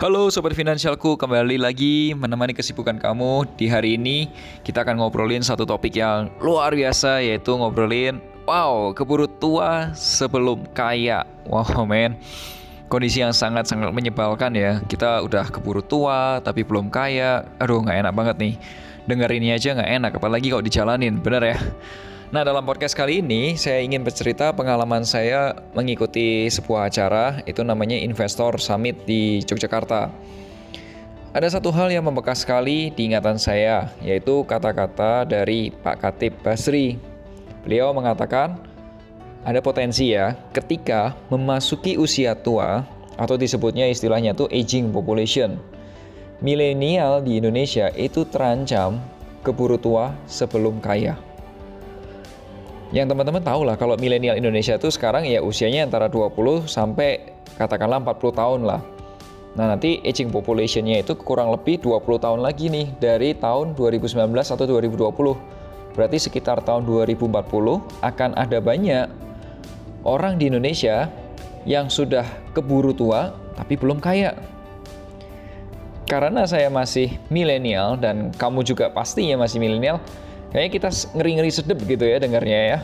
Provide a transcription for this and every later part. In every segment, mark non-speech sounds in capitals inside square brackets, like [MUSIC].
Halo Sobat Finansialku, kembali lagi menemani kesibukan kamu. Di hari ini kita akan ngobrolin satu topik yang luar biasa Yaitu ngobrolin, wow, keburu tua sebelum kaya. Wow men, kondisi yang sangat-sangat menyebalkan ya. Kita udah keburu tua tapi belum kaya. Aduh nggak enak banget nih. Dengar ini aja nggak enak, apalagi kalau dijalanin, bener ya Nah, dalam podcast kali ini saya ingin bercerita pengalaman saya mengikuti sebuah acara itu namanya Investor Summit di Yogyakarta. Ada satu hal yang membekas sekali di ingatan saya, yaitu kata-kata dari Pak Katib Basri. Beliau mengatakan, ada potensi ya ketika memasuki usia tua atau disebutnya istilahnya itu aging population. Milenial di Indonesia itu terancam keburu tua sebelum kaya yang teman-teman tahu lah kalau milenial Indonesia itu sekarang ya usianya antara 20 sampai katakanlah 40 tahun lah. Nah nanti aging populationnya itu kurang lebih 20 tahun lagi nih dari tahun 2019 atau 2020. Berarti sekitar tahun 2040 akan ada banyak orang di Indonesia yang sudah keburu tua tapi belum kaya. Karena saya masih milenial dan kamu juga pastinya masih milenial, Kayaknya kita ngeri-ngeri sedep gitu ya dengarnya ya.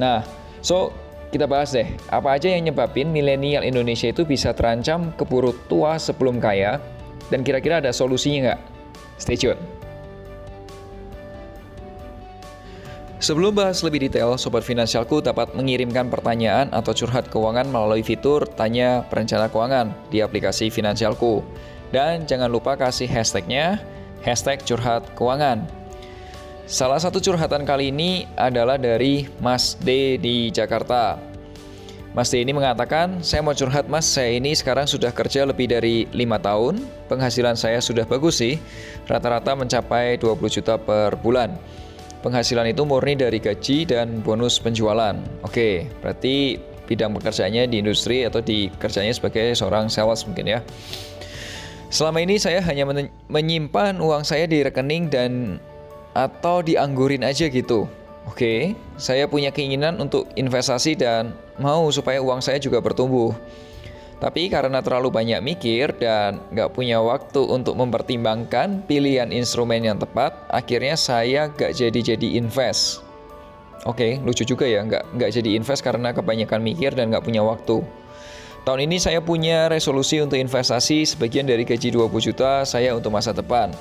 Nah, so kita bahas deh, apa aja yang nyebabin milenial Indonesia itu bisa terancam keburu tua sebelum kaya, dan kira-kira ada solusinya nggak? Stay tune. Sebelum bahas lebih detail, Sobat Finansialku dapat mengirimkan pertanyaan atau curhat keuangan melalui fitur Tanya Perencana Keuangan di aplikasi Finansialku. Dan jangan lupa kasih hashtagnya, hashtag curhat keuangan. Salah satu curhatan kali ini adalah dari Mas D di Jakarta. Mas D ini mengatakan, saya mau curhat mas, saya ini sekarang sudah kerja lebih dari lima tahun, penghasilan saya sudah bagus sih, rata-rata mencapai 20 juta per bulan. Penghasilan itu murni dari gaji dan bonus penjualan. Oke, berarti bidang pekerjaannya di industri atau di kerjanya sebagai seorang sales mungkin ya. Selama ini saya hanya menyimpan uang saya di rekening dan atau dianggurin aja gitu. Oke, saya punya keinginan untuk investasi dan mau supaya uang saya juga bertumbuh. Tapi karena terlalu banyak mikir dan nggak punya waktu untuk mempertimbangkan pilihan instrumen yang tepat, akhirnya saya nggak jadi-jadi invest. Oke, lucu juga ya, nggak nggak jadi invest karena kebanyakan mikir dan nggak punya waktu. Tahun ini saya punya resolusi untuk investasi sebagian dari gaji 20 juta saya untuk masa depan.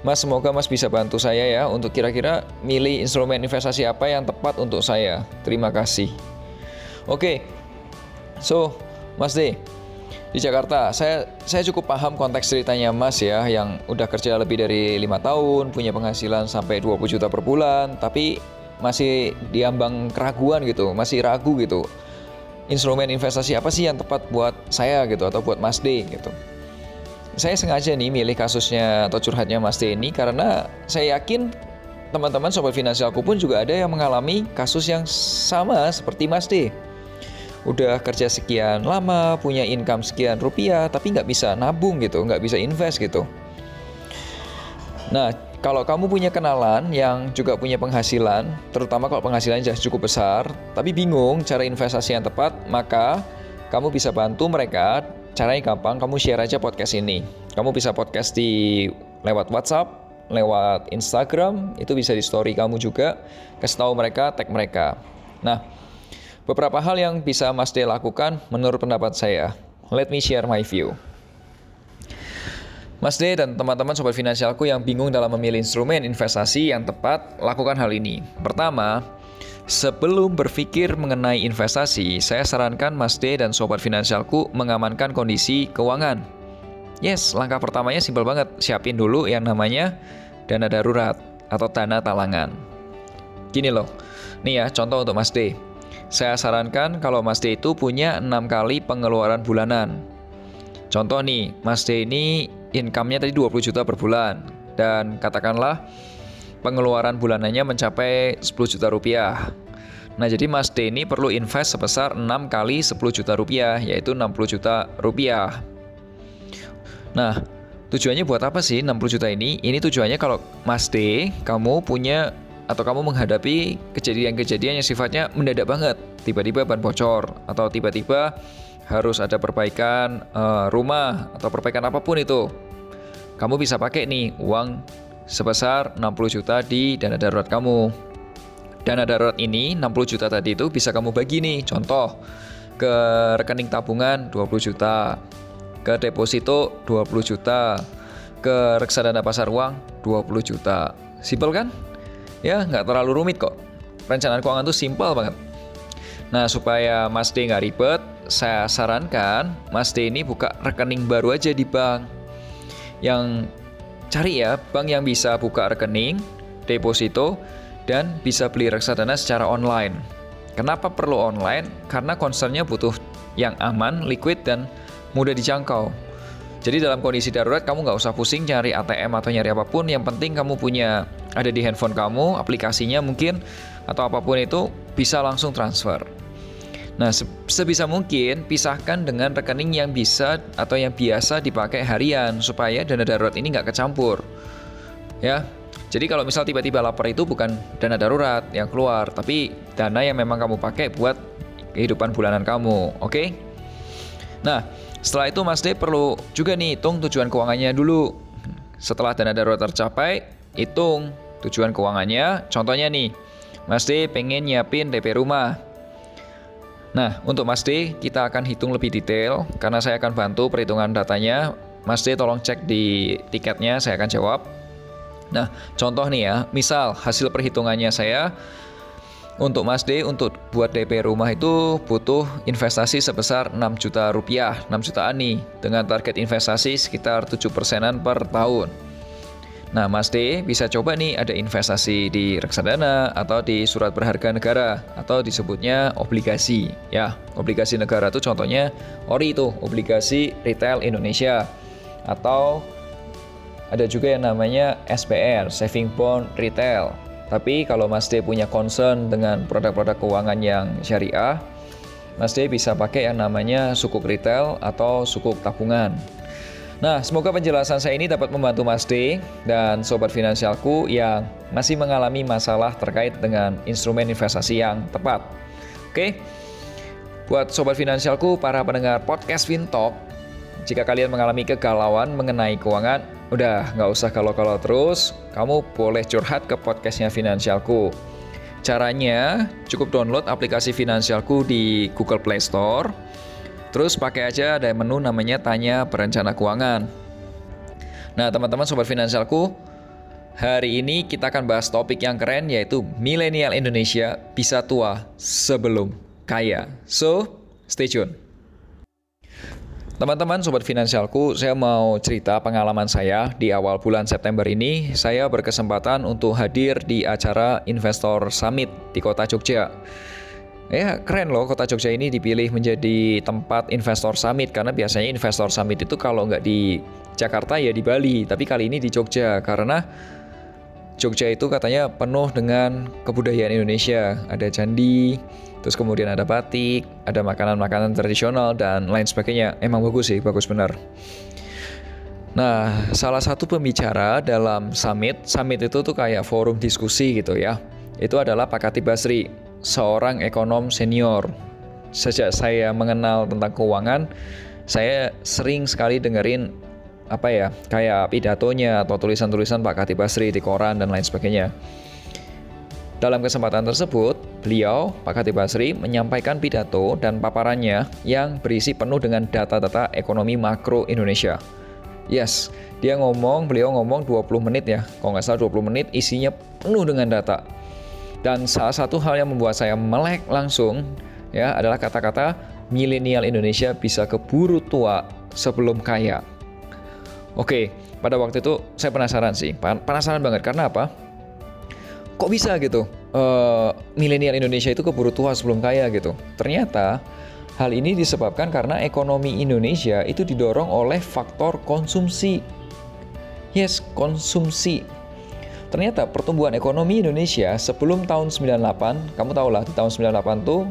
Mas semoga Mas bisa bantu saya ya untuk kira-kira milih instrumen investasi apa yang tepat untuk saya. Terima kasih. Oke, so Mas D di Jakarta, saya saya cukup paham konteks ceritanya Mas ya yang udah kerja lebih dari lima tahun, punya penghasilan sampai 20 juta per bulan, tapi masih diambang keraguan gitu, masih ragu gitu. Instrumen investasi apa sih yang tepat buat saya gitu atau buat Mas D gitu saya sengaja nih milih kasusnya atau curhatnya Mas D ini karena saya yakin teman-teman sobat finansialku pun juga ada yang mengalami kasus yang sama seperti Mas D. Udah kerja sekian lama, punya income sekian rupiah, tapi nggak bisa nabung gitu, nggak bisa invest gitu. Nah, kalau kamu punya kenalan yang juga punya penghasilan, terutama kalau penghasilannya cukup besar, tapi bingung cara investasi yang tepat, maka kamu bisa bantu mereka Caranya gampang, kamu share aja podcast ini. Kamu bisa podcast di lewat WhatsApp, lewat Instagram, itu bisa di story kamu juga. Kasih tahu mereka, tag mereka. Nah, beberapa hal yang bisa Mas D lakukan menurut pendapat saya. Let me share my view. Mas D dan teman-teman sobat finansialku yang bingung dalam memilih instrumen investasi yang tepat, lakukan hal ini. Pertama, Sebelum berpikir mengenai investasi, saya sarankan Mas D dan sobat finansialku mengamankan kondisi keuangan. Yes, langkah pertamanya simpel banget. Siapin dulu yang namanya dana darurat atau dana talangan. Gini loh, nih ya contoh untuk Mas D. Saya sarankan kalau Mas D itu punya 6 kali pengeluaran bulanan. Contoh nih, Mas D ini income-nya tadi 20 juta per bulan. Dan katakanlah pengeluaran bulanannya mencapai 10 juta rupiah. Nah, jadi Mas ini perlu invest sebesar 6 kali 10 juta rupiah, yaitu 60 juta rupiah. Nah, tujuannya buat apa sih 60 juta ini? Ini tujuannya kalau Mas D, kamu punya atau kamu menghadapi kejadian-kejadian yang sifatnya mendadak banget, tiba-tiba ban bocor atau tiba-tiba harus ada perbaikan uh, rumah atau perbaikan apa pun itu. Kamu bisa pakai nih uang sebesar 60 juta di dana darurat kamu. Dana darurat ini 60 juta tadi itu bisa kamu bagi nih. Contoh ke rekening tabungan 20 juta, ke deposito 20 juta, ke reksadana pasar uang 20 juta. Simpel kan? Ya, nggak terlalu rumit kok. Perencanaan keuangan tuh simpel banget. Nah, supaya Mas D nggak ribet, saya sarankan Mas D ini buka rekening baru aja di bank. Yang cari ya, bank yang bisa buka rekening, deposito, dan bisa beli reksadana secara online. Kenapa perlu online? Karena concernnya butuh yang aman, liquid, dan mudah dijangkau. Jadi dalam kondisi darurat kamu nggak usah pusing cari ATM atau nyari apa pun. Yang penting kamu punya ada di handphone kamu, aplikasinya mungkin atau apa pun itu bisa langsung transfer. Nah, sebisa mungkin pisahkan dengan rekening yang bisa atau yang biasa dipakai harian supaya dana darurat ini nggak kecampur. Ya, jadi kalau misal tiba-tiba lapar itu bukan dana darurat yang keluar, tapi dana yang memang kamu pakai buat kehidupan bulanan kamu, oke? Okay? Nah, setelah itu Mas D perlu juga nih hitung tujuan keuangannya dulu. Setelah dana darurat tercapai, hitung tujuan keuangannya. Contohnya nih, Mas D pengen nyiapin DP rumah. Nah, untuk Mas D, kita akan hitung lebih detail karena saya akan bantu perhitungan datanya. Mas D tolong cek di tiketnya, saya akan jawab. Nah, contoh nih ya, misal hasil perhitungannya saya untuk Mas D untuk buat DP rumah itu butuh investasi sebesar 6 juta rupiah, 6 jutaan nih dengan target investasi sekitar 7 persenan per tahun. Nah, Mas D bisa coba nih ada investasi di reksadana atau di surat berharga negara atau disebutnya obligasi. Ya, obligasi negara itu contohnya ORI itu, obligasi retail Indonesia atau ada juga yang namanya SPR, Saving Bond Retail. Tapi kalau Mas D punya concern dengan produk-produk keuangan yang syariah, Mas D bisa pakai yang namanya sukuk retail atau sukuk tabungan. Nah, semoga penjelasan saya ini dapat membantu Mas D dan sobat finansialku yang masih mengalami masalah terkait dengan instrumen investasi yang tepat. Oke, buat sobat finansialku, para pendengar podcast FinTalk, jika kalian mengalami kegalauan mengenai keuangan, Udah, nggak usah kalau-kalau terus, kamu boleh curhat ke podcastnya Finansialku. Caranya, cukup download aplikasi Finansialku di Google Play Store, terus pakai aja ada menu namanya Tanya Perencana Keuangan. Nah, teman-teman Sobat Finansialku, hari ini kita akan bahas topik yang keren yaitu milenial Indonesia bisa tua sebelum kaya. So, stay tune. Teman-teman sobat finansialku, saya mau cerita pengalaman saya di awal bulan September ini. Saya berkesempatan untuk hadir di acara Investor Summit di Kota Jogja. Ya, keren loh Kota Jogja ini dipilih menjadi tempat Investor Summit karena biasanya Investor Summit itu kalau nggak di Jakarta ya di Bali, tapi kali ini di Jogja karena Jogja itu katanya penuh dengan kebudayaan Indonesia. Ada candi, Terus kemudian ada batik, ada makanan-makanan tradisional dan lain sebagainya. Emang bagus sih, bagus benar. Nah, salah satu pembicara dalam summit, summit itu tuh kayak forum diskusi gitu ya. Itu adalah Pak Katib Basri, seorang ekonom senior. Sejak saya mengenal tentang keuangan, saya sering sekali dengerin apa ya, kayak pidatonya atau tulisan-tulisan Pak Katib Basri di koran dan lain sebagainya. Dalam kesempatan tersebut, beliau, Pak Khatib Basri, menyampaikan pidato dan paparannya yang berisi penuh dengan data-data ekonomi makro Indonesia. Yes, dia ngomong, beliau ngomong 20 menit ya, kalau nggak salah 20 menit isinya penuh dengan data. Dan salah satu hal yang membuat saya melek langsung ya adalah kata-kata milenial Indonesia bisa keburu tua sebelum kaya. Oke, pada waktu itu saya penasaran sih, penasaran banget karena apa? kok bisa gitu uh, milenial Indonesia itu keburu tua sebelum kaya gitu ternyata hal ini disebabkan karena ekonomi Indonesia itu didorong oleh faktor konsumsi yes konsumsi ternyata pertumbuhan ekonomi Indonesia sebelum tahun 98, kamu tahu lah di tahun 98 tuh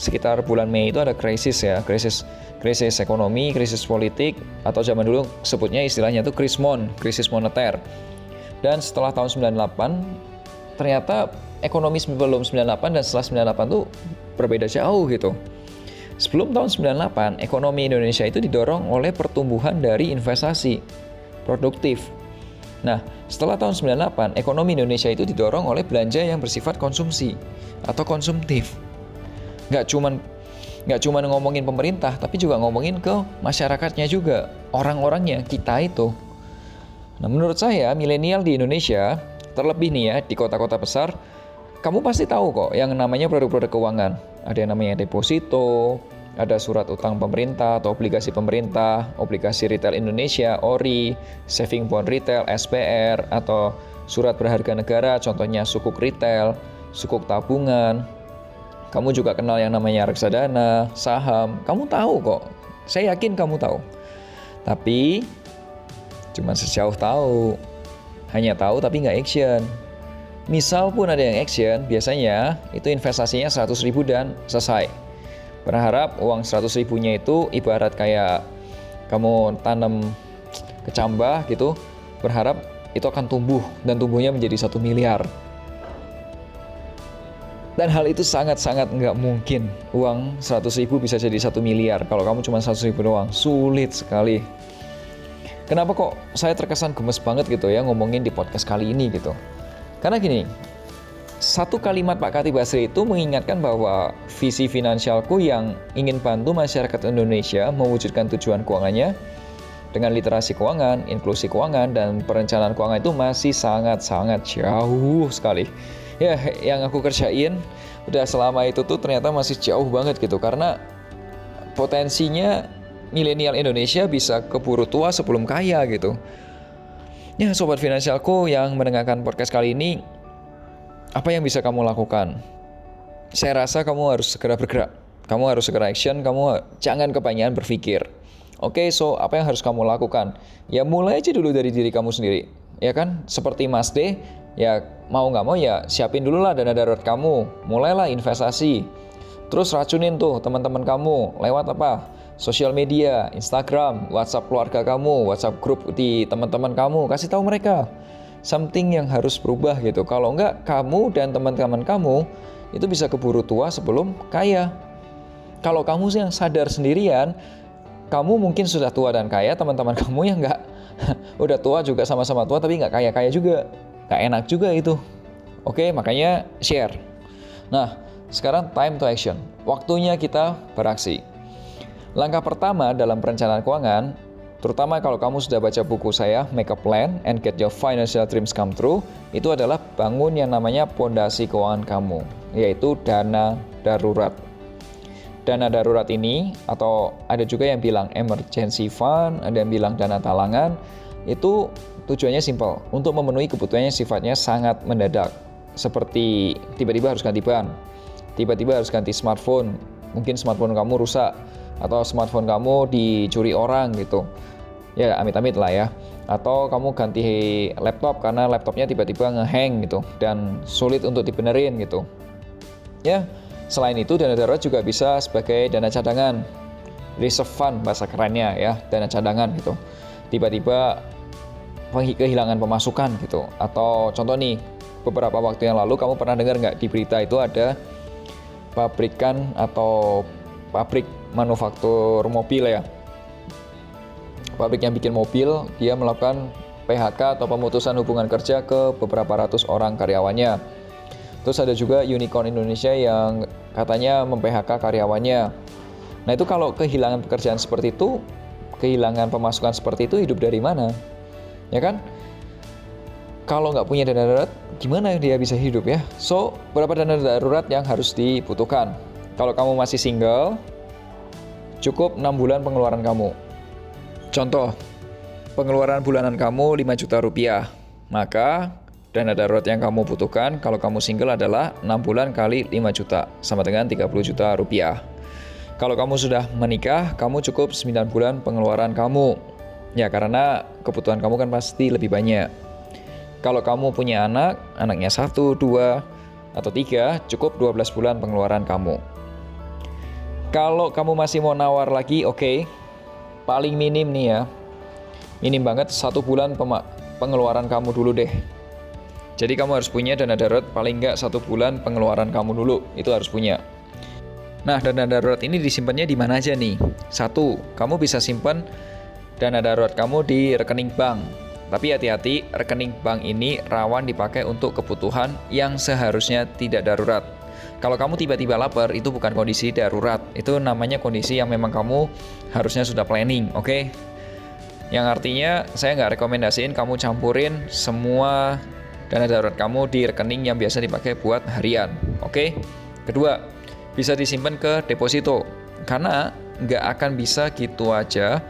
sekitar bulan Mei itu ada krisis ya, krisis krisis ekonomi, krisis politik atau zaman dulu sebutnya istilahnya itu krismon, krisis moneter. Dan setelah tahun 98 ternyata ekonomi sebelum 98 dan setelah 98 tuh berbeda jauh gitu. Sebelum tahun 98, ekonomi Indonesia itu didorong oleh pertumbuhan dari investasi produktif. Nah, setelah tahun 98, ekonomi Indonesia itu didorong oleh belanja yang bersifat konsumsi atau konsumtif. Nggak cuman nggak cuma ngomongin pemerintah, tapi juga ngomongin ke masyarakatnya juga, orang-orangnya, kita itu. Nah, menurut saya, milenial di Indonesia, terlebih nih ya, di kota-kota besar, kamu pasti tahu kok yang namanya produk-produk keuangan. Ada yang namanya deposito, ada surat utang pemerintah atau obligasi pemerintah, obligasi retail Indonesia, ORI, saving bond retail, SPR, atau surat berharga negara, contohnya sukuk retail, sukuk tabungan, kamu juga kenal yang namanya reksadana, saham. Kamu tahu kok. Saya yakin kamu tahu. Tapi cuma sejauh tahu. Hanya tahu tapi nggak action. Misal pun ada yang action, biasanya itu investasinya 100 ribu dan selesai. Berharap uang 100 ribunya itu ibarat kayak kamu tanam kecambah gitu, berharap itu akan tumbuh dan tumbuhnya menjadi satu miliar. Dan hal itu sangat-sangat nggak mungkin. Uang 100 ribu bisa jadi satu miliar. Kalau kamu cuma 100 ribu doang, sulit sekali. Kenapa kok saya terkesan gemes banget gitu ya ngomongin di podcast kali ini gitu. Karena gini, satu kalimat Pak Kati Basri itu mengingatkan bahwa visi finansialku yang ingin bantu masyarakat Indonesia mewujudkan tujuan keuangannya dengan literasi keuangan, inklusi keuangan, dan perencanaan keuangan itu masih sangat-sangat jauh sekali ya yang aku kerjain udah selama itu tuh ternyata masih jauh banget gitu karena potensinya milenial Indonesia bisa keburu tua sebelum kaya gitu. Ya sobat finansialku yang mendengarkan podcast kali ini, apa yang bisa kamu lakukan? Saya rasa kamu harus segera bergerak. Kamu harus segera action, kamu jangan kebanyakan berpikir. Oke, okay, so apa yang harus kamu lakukan? Ya mulai aja dulu dari diri kamu sendiri. Ya kan? Seperti Mas D, ya mau nggak mau ya siapin dulu lah dana darurat kamu mulailah investasi terus racunin tuh teman-teman kamu lewat apa sosial media Instagram WhatsApp keluarga kamu WhatsApp grup di teman-teman kamu kasih tahu mereka something yang harus berubah gitu kalau nggak kamu dan teman-teman kamu itu bisa keburu tua sebelum kaya kalau kamu sih yang sadar sendirian kamu mungkin sudah tua dan kaya teman-teman [LAUGHS] kamu yang nggak [LAUGHS] udah tua juga sama-sama tua tapi nggak kaya-kaya juga Gak enak juga itu. Oke, makanya share. Nah, sekarang time to action. Waktunya kita beraksi. Langkah pertama dalam perencanaan keuangan, terutama kalau kamu sudah baca buku saya, Make a Plan and Get Your Financial Dreams Come True, itu adalah bangun yang namanya pondasi keuangan kamu, yaitu dana darurat. Dana darurat ini, atau ada juga yang bilang emergency fund, ada yang bilang dana talangan, itu Tujuannya simpel, untuk memenuhi kebutuhannya sifatnya sangat mendadak. Seperti tiba-tiba harus ganti ban, tiba-tiba harus ganti smartphone, mungkin smartphone kamu rusak, atau smartphone kamu dicuri orang gitu. Ya amit-amit lah ya. Atau kamu ganti laptop karena laptopnya tiba-tiba ngehang gitu dan sulit untuk dibenerin gitu. Ya, selain itu dana darurat juga bisa sebagai dana cadangan. Reserve fund bahasa kerennya ya, dana cadangan gitu. Tiba-tiba kehilangan pemasukan gitu atau contoh nih beberapa waktu yang lalu kamu pernah dengar nggak di berita itu ada pabrikan atau pabrik manufaktur mobil ya pabrik yang bikin mobil dia melakukan PHK atau pemutusan hubungan kerja ke beberapa ratus orang karyawannya terus ada juga unicorn Indonesia yang katanya mem-PHK karyawannya nah itu kalau kehilangan pekerjaan seperti itu kehilangan pemasukan seperti itu hidup dari mana ya kan? Kalau nggak punya dana darurat, gimana dia bisa hidup ya? So, berapa dana darurat yang harus dibutuhkan? Kalau kamu masih single, cukup 6 bulan pengeluaran kamu. Contoh, pengeluaran bulanan kamu 5 juta rupiah. Maka dana darurat yang kamu butuhkan kalau kamu single adalah 6 bulan kali 5 juta, sama dengan 30 juta rupiah. Kalau kamu sudah menikah, kamu cukup 9 bulan pengeluaran kamu. Ya, karena kebutuhan kamu kan pasti lebih banyak. Kalau kamu punya anak, anaknya satu, dua, atau tiga, cukup 12 bulan pengeluaran kamu. Kalau kamu masih mau nawar lagi, oke, okay. paling minim nih ya, minim banget satu bulan pengeluaran kamu dulu deh. Jadi kamu harus punya dana darurat paling nggak satu bulan pengeluaran kamu dulu, itu harus punya. Nah, dana darurat ini disimpannya di mana aja nih? Satu, kamu bisa simpan dana darurat kamu di rekening bank. Tapi hati-hati, rekening bank ini rawan dipakai untuk kebutuhan yang seharusnya tidak darurat. Kalau kamu tiba-tiba lapar, itu bukan kondisi darurat. Itu namanya kondisi yang memang kamu harusnya sudah planning, oke? Okay? Yang artinya, saya nggak rekomendasiin kamu campurin semua dana darurat kamu di rekening yang biasa dipakai buat harian, oke? Okay? Kedua, bisa disimpan ke deposito karena nggak akan bisa gitu aja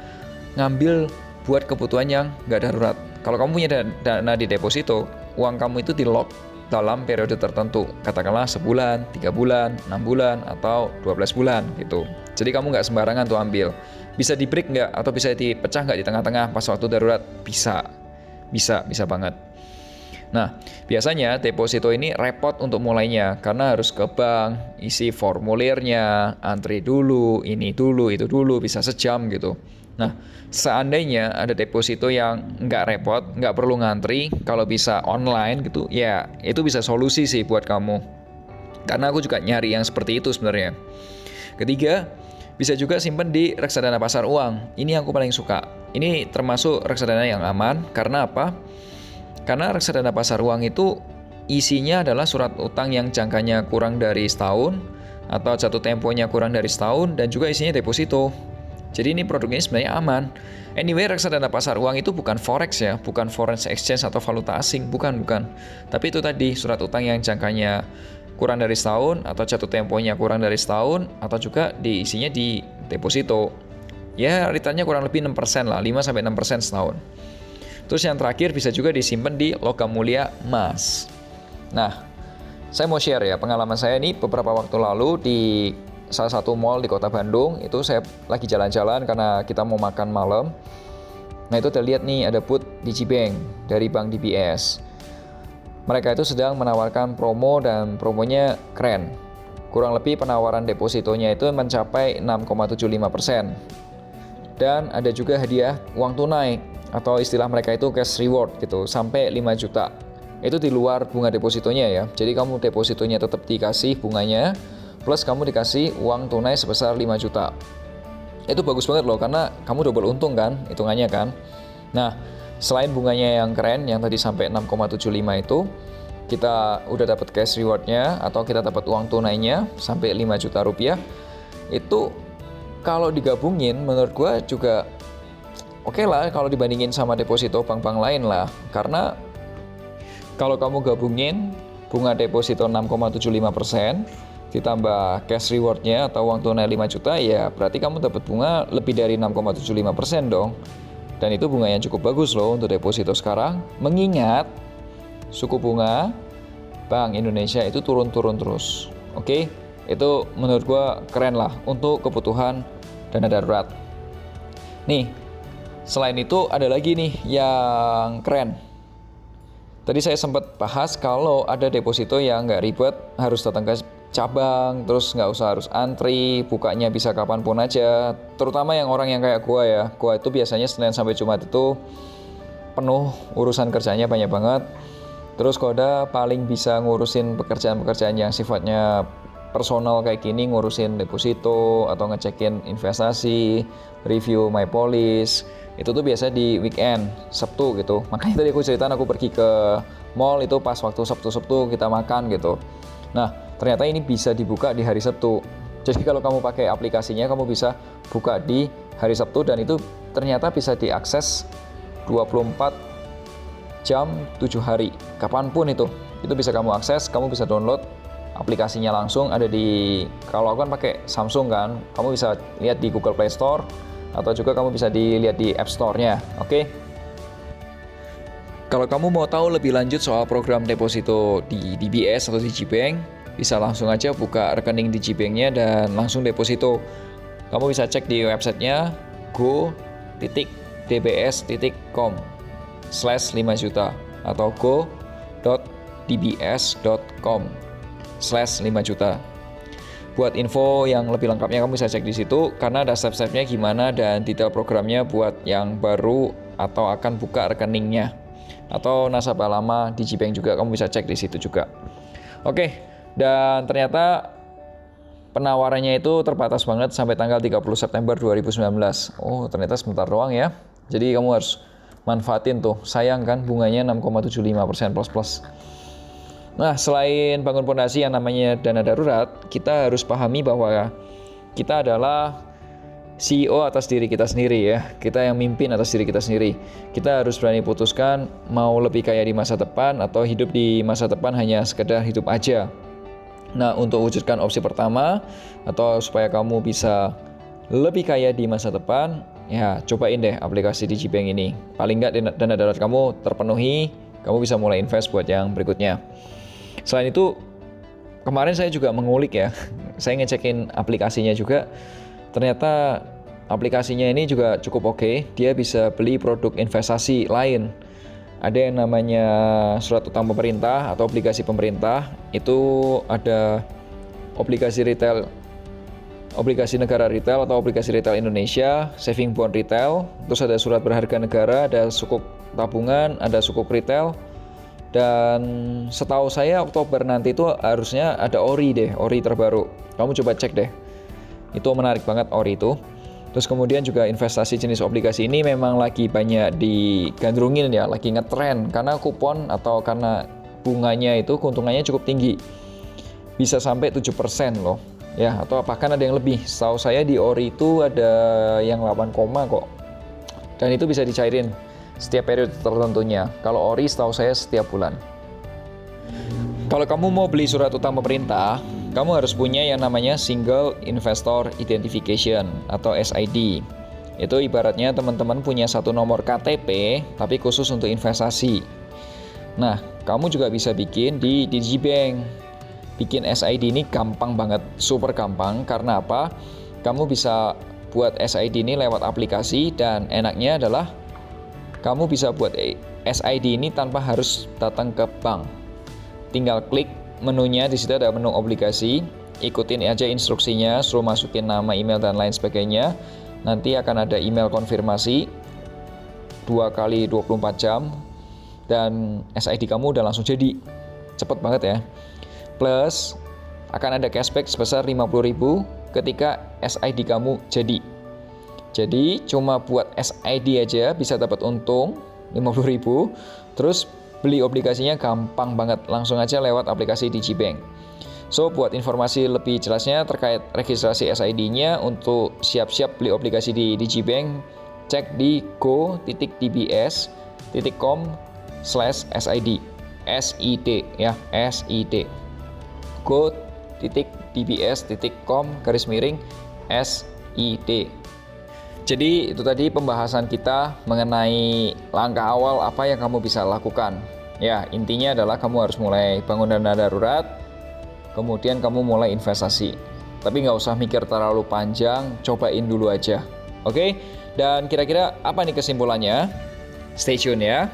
ngambil buat kebutuhan yang nggak darurat. Kalau kamu punya dana di deposito, uang kamu itu di lock dalam periode tertentu, katakanlah sebulan, tiga bulan, enam bulan, atau 12 bulan gitu. Jadi kamu nggak sembarangan tuh ambil. Bisa di break nggak atau bisa dipecah nggak di tengah-tengah pas waktu darurat? Bisa, bisa, bisa banget. Nah, biasanya deposito ini repot untuk mulainya karena harus ke bank, isi formulirnya, antri dulu, ini dulu, itu dulu, bisa sejam gitu. Nah, seandainya ada deposito yang nggak repot, nggak perlu ngantri, kalau bisa online gitu, ya itu bisa solusi sih buat kamu. Karena aku juga nyari yang seperti itu sebenarnya. Ketiga, bisa juga simpan di reksadana pasar uang. Ini yang aku paling suka. Ini termasuk reksadana yang aman karena apa? Karena reksadana pasar uang itu isinya adalah surat utang yang jangkanya kurang dari setahun atau jatuh temponya kurang dari setahun dan juga isinya deposito. Jadi ini produknya sebenarnya aman. Anyway, reksadana pasar uang itu bukan forex ya, bukan foreign exchange atau valuta asing, bukan bukan. Tapi itu tadi surat utang yang jangkanya kurang dari setahun atau jatuh temponya kurang dari setahun atau juga diisinya di deposito. Ya, returnnya kurang lebih 6% lah, 5 sampai 6% setahun. Terus yang terakhir bisa juga disimpan di logam mulia emas. Nah, saya mau share ya pengalaman saya ini beberapa waktu lalu di salah satu mall di kota Bandung itu saya lagi jalan-jalan karena kita mau makan malam. Nah itu terlihat nih ada booth Digibank dari Bank DBS. Mereka itu sedang menawarkan promo dan promonya keren. Kurang lebih penawaran depositonya itu mencapai 6,75%. Dan ada juga hadiah uang tunai atau istilah mereka itu cash reward gitu sampai 5 juta itu di luar bunga depositonya ya jadi kamu depositonya tetap dikasih bunganya plus kamu dikasih uang tunai sebesar 5 juta. Itu bagus banget loh karena kamu double untung kan hitungannya kan. Nah selain bunganya yang keren yang tadi sampai 6,75 itu kita udah dapat cash rewardnya atau kita dapat uang tunainya sampai 5 juta rupiah. Itu kalau digabungin menurut gue juga oke okay lah kalau dibandingin sama deposito bank-bank lain lah. Karena kalau kamu gabungin bunga deposito 6,75% ditambah cash rewardnya atau uang tunai 5 juta ya berarti kamu dapat bunga lebih dari 6,75% dong dan itu bunga yang cukup bagus loh untuk deposito sekarang mengingat suku bunga Bank Indonesia itu turun-turun terus oke okay? itu menurut gua keren lah untuk kebutuhan dana darurat nih Selain itu ada lagi nih yang keren. Tadi saya sempat bahas kalau ada deposito yang nggak ribet, harus datang ke cabang, terus nggak usah harus antri, bukanya bisa kapan pun aja. Terutama yang orang yang kayak gua ya, gua itu biasanya Senin sampai Jumat itu penuh urusan kerjanya banyak banget. Terus Koda paling bisa ngurusin pekerjaan-pekerjaan yang sifatnya personal kayak gini ngurusin deposito atau ngecekin investasi, review my policy itu tuh biasa di weekend Sabtu gitu makanya tadi aku ceritain aku pergi ke mall itu pas waktu Sabtu-Sabtu kita makan gitu nah ternyata ini bisa dibuka di hari Sabtu jadi kalau kamu pakai aplikasinya kamu bisa buka di hari Sabtu dan itu ternyata bisa diakses 24 jam 7 hari kapan pun itu itu bisa kamu akses kamu bisa download aplikasinya langsung ada di kalau aku kan pakai Samsung kan kamu bisa lihat di Google Play Store atau juga kamu bisa dilihat di App Store-nya. Oke. Okay? Kalau kamu mau tahu lebih lanjut soal program deposito di DBS atau di GBank, bisa langsung aja buka rekening di GBank-nya dan langsung deposito. Kamu bisa cek di websitenya go.dbs.com slash 5 juta. atau go.dbs.com slash 5 juta. Buat info yang lebih lengkapnya kamu bisa cek di situ karena ada step-stepnya gimana dan detail programnya buat yang baru atau akan buka rekeningnya atau nasabah lama di Gbank juga kamu bisa cek di situ juga. Oke, dan ternyata penawarannya itu terbatas banget sampai tanggal 30 September 2019. Oh, ternyata sebentar doang ya. Jadi kamu harus manfaatin tuh. Sayang kan bunganya 6,75% plus plus. Nah, selain bangun pondasi yang namanya dana darurat, kita harus pahami bahwa kita adalah CEO atas diri kita sendiri ya. Kita yang mimpin atas diri kita sendiri. Kita harus berani putuskan mau lebih kaya di masa depan atau hidup di masa depan hanya sekedar hidup aja. Nah, untuk wujudkan opsi pertama atau supaya kamu bisa lebih kaya di masa depan, ya cobain deh aplikasi DigiBank ini. Paling nggak dana darurat kamu terpenuhi, kamu bisa mulai invest buat yang berikutnya. Selain itu, kemarin saya juga mengulik ya, [LAUGHS] saya ngecekin aplikasinya juga. Ternyata aplikasinya ini juga cukup oke. Okay. Dia bisa beli produk investasi lain. Ada yang namanya surat utang pemerintah atau obligasi pemerintah. Itu ada obligasi retail obligasi negara retail atau obligasi retail Indonesia, saving bond retail, terus ada surat berharga negara, ada sukuk tabungan, ada sukuk retail, dan setahu saya Oktober nanti itu harusnya ada ori deh, ori terbaru. Kamu coba cek deh. Itu menarik banget ori itu. Terus kemudian juga investasi jenis obligasi ini memang lagi banyak digandrungin ya, lagi ngetren karena kupon atau karena bunganya itu keuntungannya cukup tinggi. Bisa sampai 7% loh. Ya, atau bahkan ada yang lebih. Setahu saya di ori itu ada yang 8, kok. Dan itu bisa dicairin setiap periode tertentunya. Kalau ori setahu saya setiap bulan. Kalau kamu mau beli surat utang pemerintah, kamu harus punya yang namanya Single Investor Identification atau SID. Itu ibaratnya teman-teman punya satu nomor KTP tapi khusus untuk investasi. Nah, kamu juga bisa bikin di Digibank. Bikin SID ini gampang banget, super gampang karena apa? Kamu bisa buat SID ini lewat aplikasi dan enaknya adalah kamu bisa buat SID ini tanpa harus datang ke bank. Tinggal klik menunya di situ ada menu obligasi, ikutin aja instruksinya, suruh masukin nama, email dan lain sebagainya. Nanti akan ada email konfirmasi dua kali 24 jam dan SID kamu udah langsung jadi. Cepet banget ya. Plus akan ada cashback sebesar 50.000 ketika SID kamu jadi. Jadi cuma buat SID aja bisa dapat untung 50.000. Terus beli obligasinya gampang banget, langsung aja lewat aplikasi DigiBank. So, buat informasi lebih jelasnya terkait registrasi SID-nya untuk siap-siap beli obligasi di DigiBank, cek di go.dbs.com slash SID SID ya, SID go.dbs.com garis miring SID jadi itu tadi pembahasan kita mengenai langkah awal apa yang kamu bisa lakukan. Ya, intinya adalah kamu harus mulai bangun dana darurat, kemudian kamu mulai investasi. Tapi nggak usah mikir terlalu panjang, cobain dulu aja. Oke? Dan kira-kira apa nih kesimpulannya? Stay tune ya.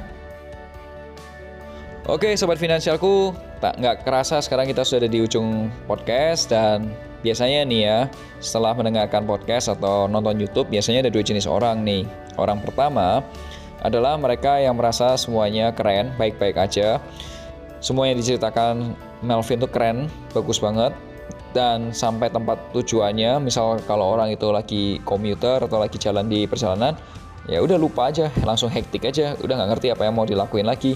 Oke, sobat finansialku, tak nggak kerasa sekarang kita sudah di ujung podcast dan Biasanya nih ya, setelah mendengarkan podcast atau nonton YouTube, biasanya ada dua jenis orang nih. Orang pertama adalah mereka yang merasa semuanya keren, baik-baik aja. Semua yang diceritakan Melvin tuh keren, bagus banget. Dan sampai tempat tujuannya, misal kalau orang itu lagi komuter atau lagi jalan di perjalanan, ya udah lupa aja, langsung hektik aja, udah nggak ngerti apa yang mau dilakuin lagi.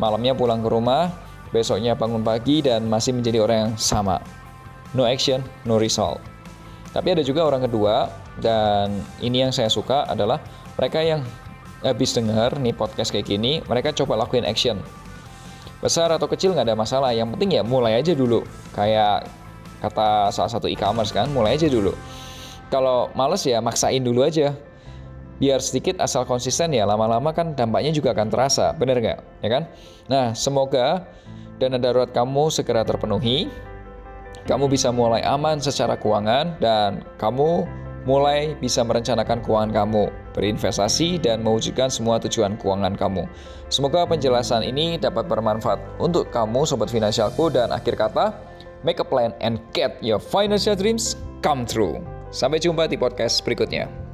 Malamnya pulang ke rumah, besoknya bangun pagi dan masih menjadi orang yang sama no action, no result. Tapi ada juga orang kedua dan ini yang saya suka adalah mereka yang habis dengar nih podcast kayak gini, mereka coba lakuin action. Besar atau kecil nggak ada masalah, yang penting ya mulai aja dulu. Kayak kata salah satu e-commerce kan, mulai aja dulu. Kalau males ya maksain dulu aja. Biar sedikit asal konsisten ya lama-lama kan dampaknya juga akan terasa, bener nggak? Ya kan? Nah semoga dana darurat kamu segera terpenuhi kamu bisa mulai aman secara keuangan dan kamu mulai bisa merencanakan keuangan kamu, berinvestasi, dan mewujudkan semua tujuan keuangan kamu. Semoga penjelasan ini dapat bermanfaat untuk kamu, Sobat Finansialku, dan akhir kata, make a plan and get your financial dreams come true. Sampai jumpa di podcast berikutnya.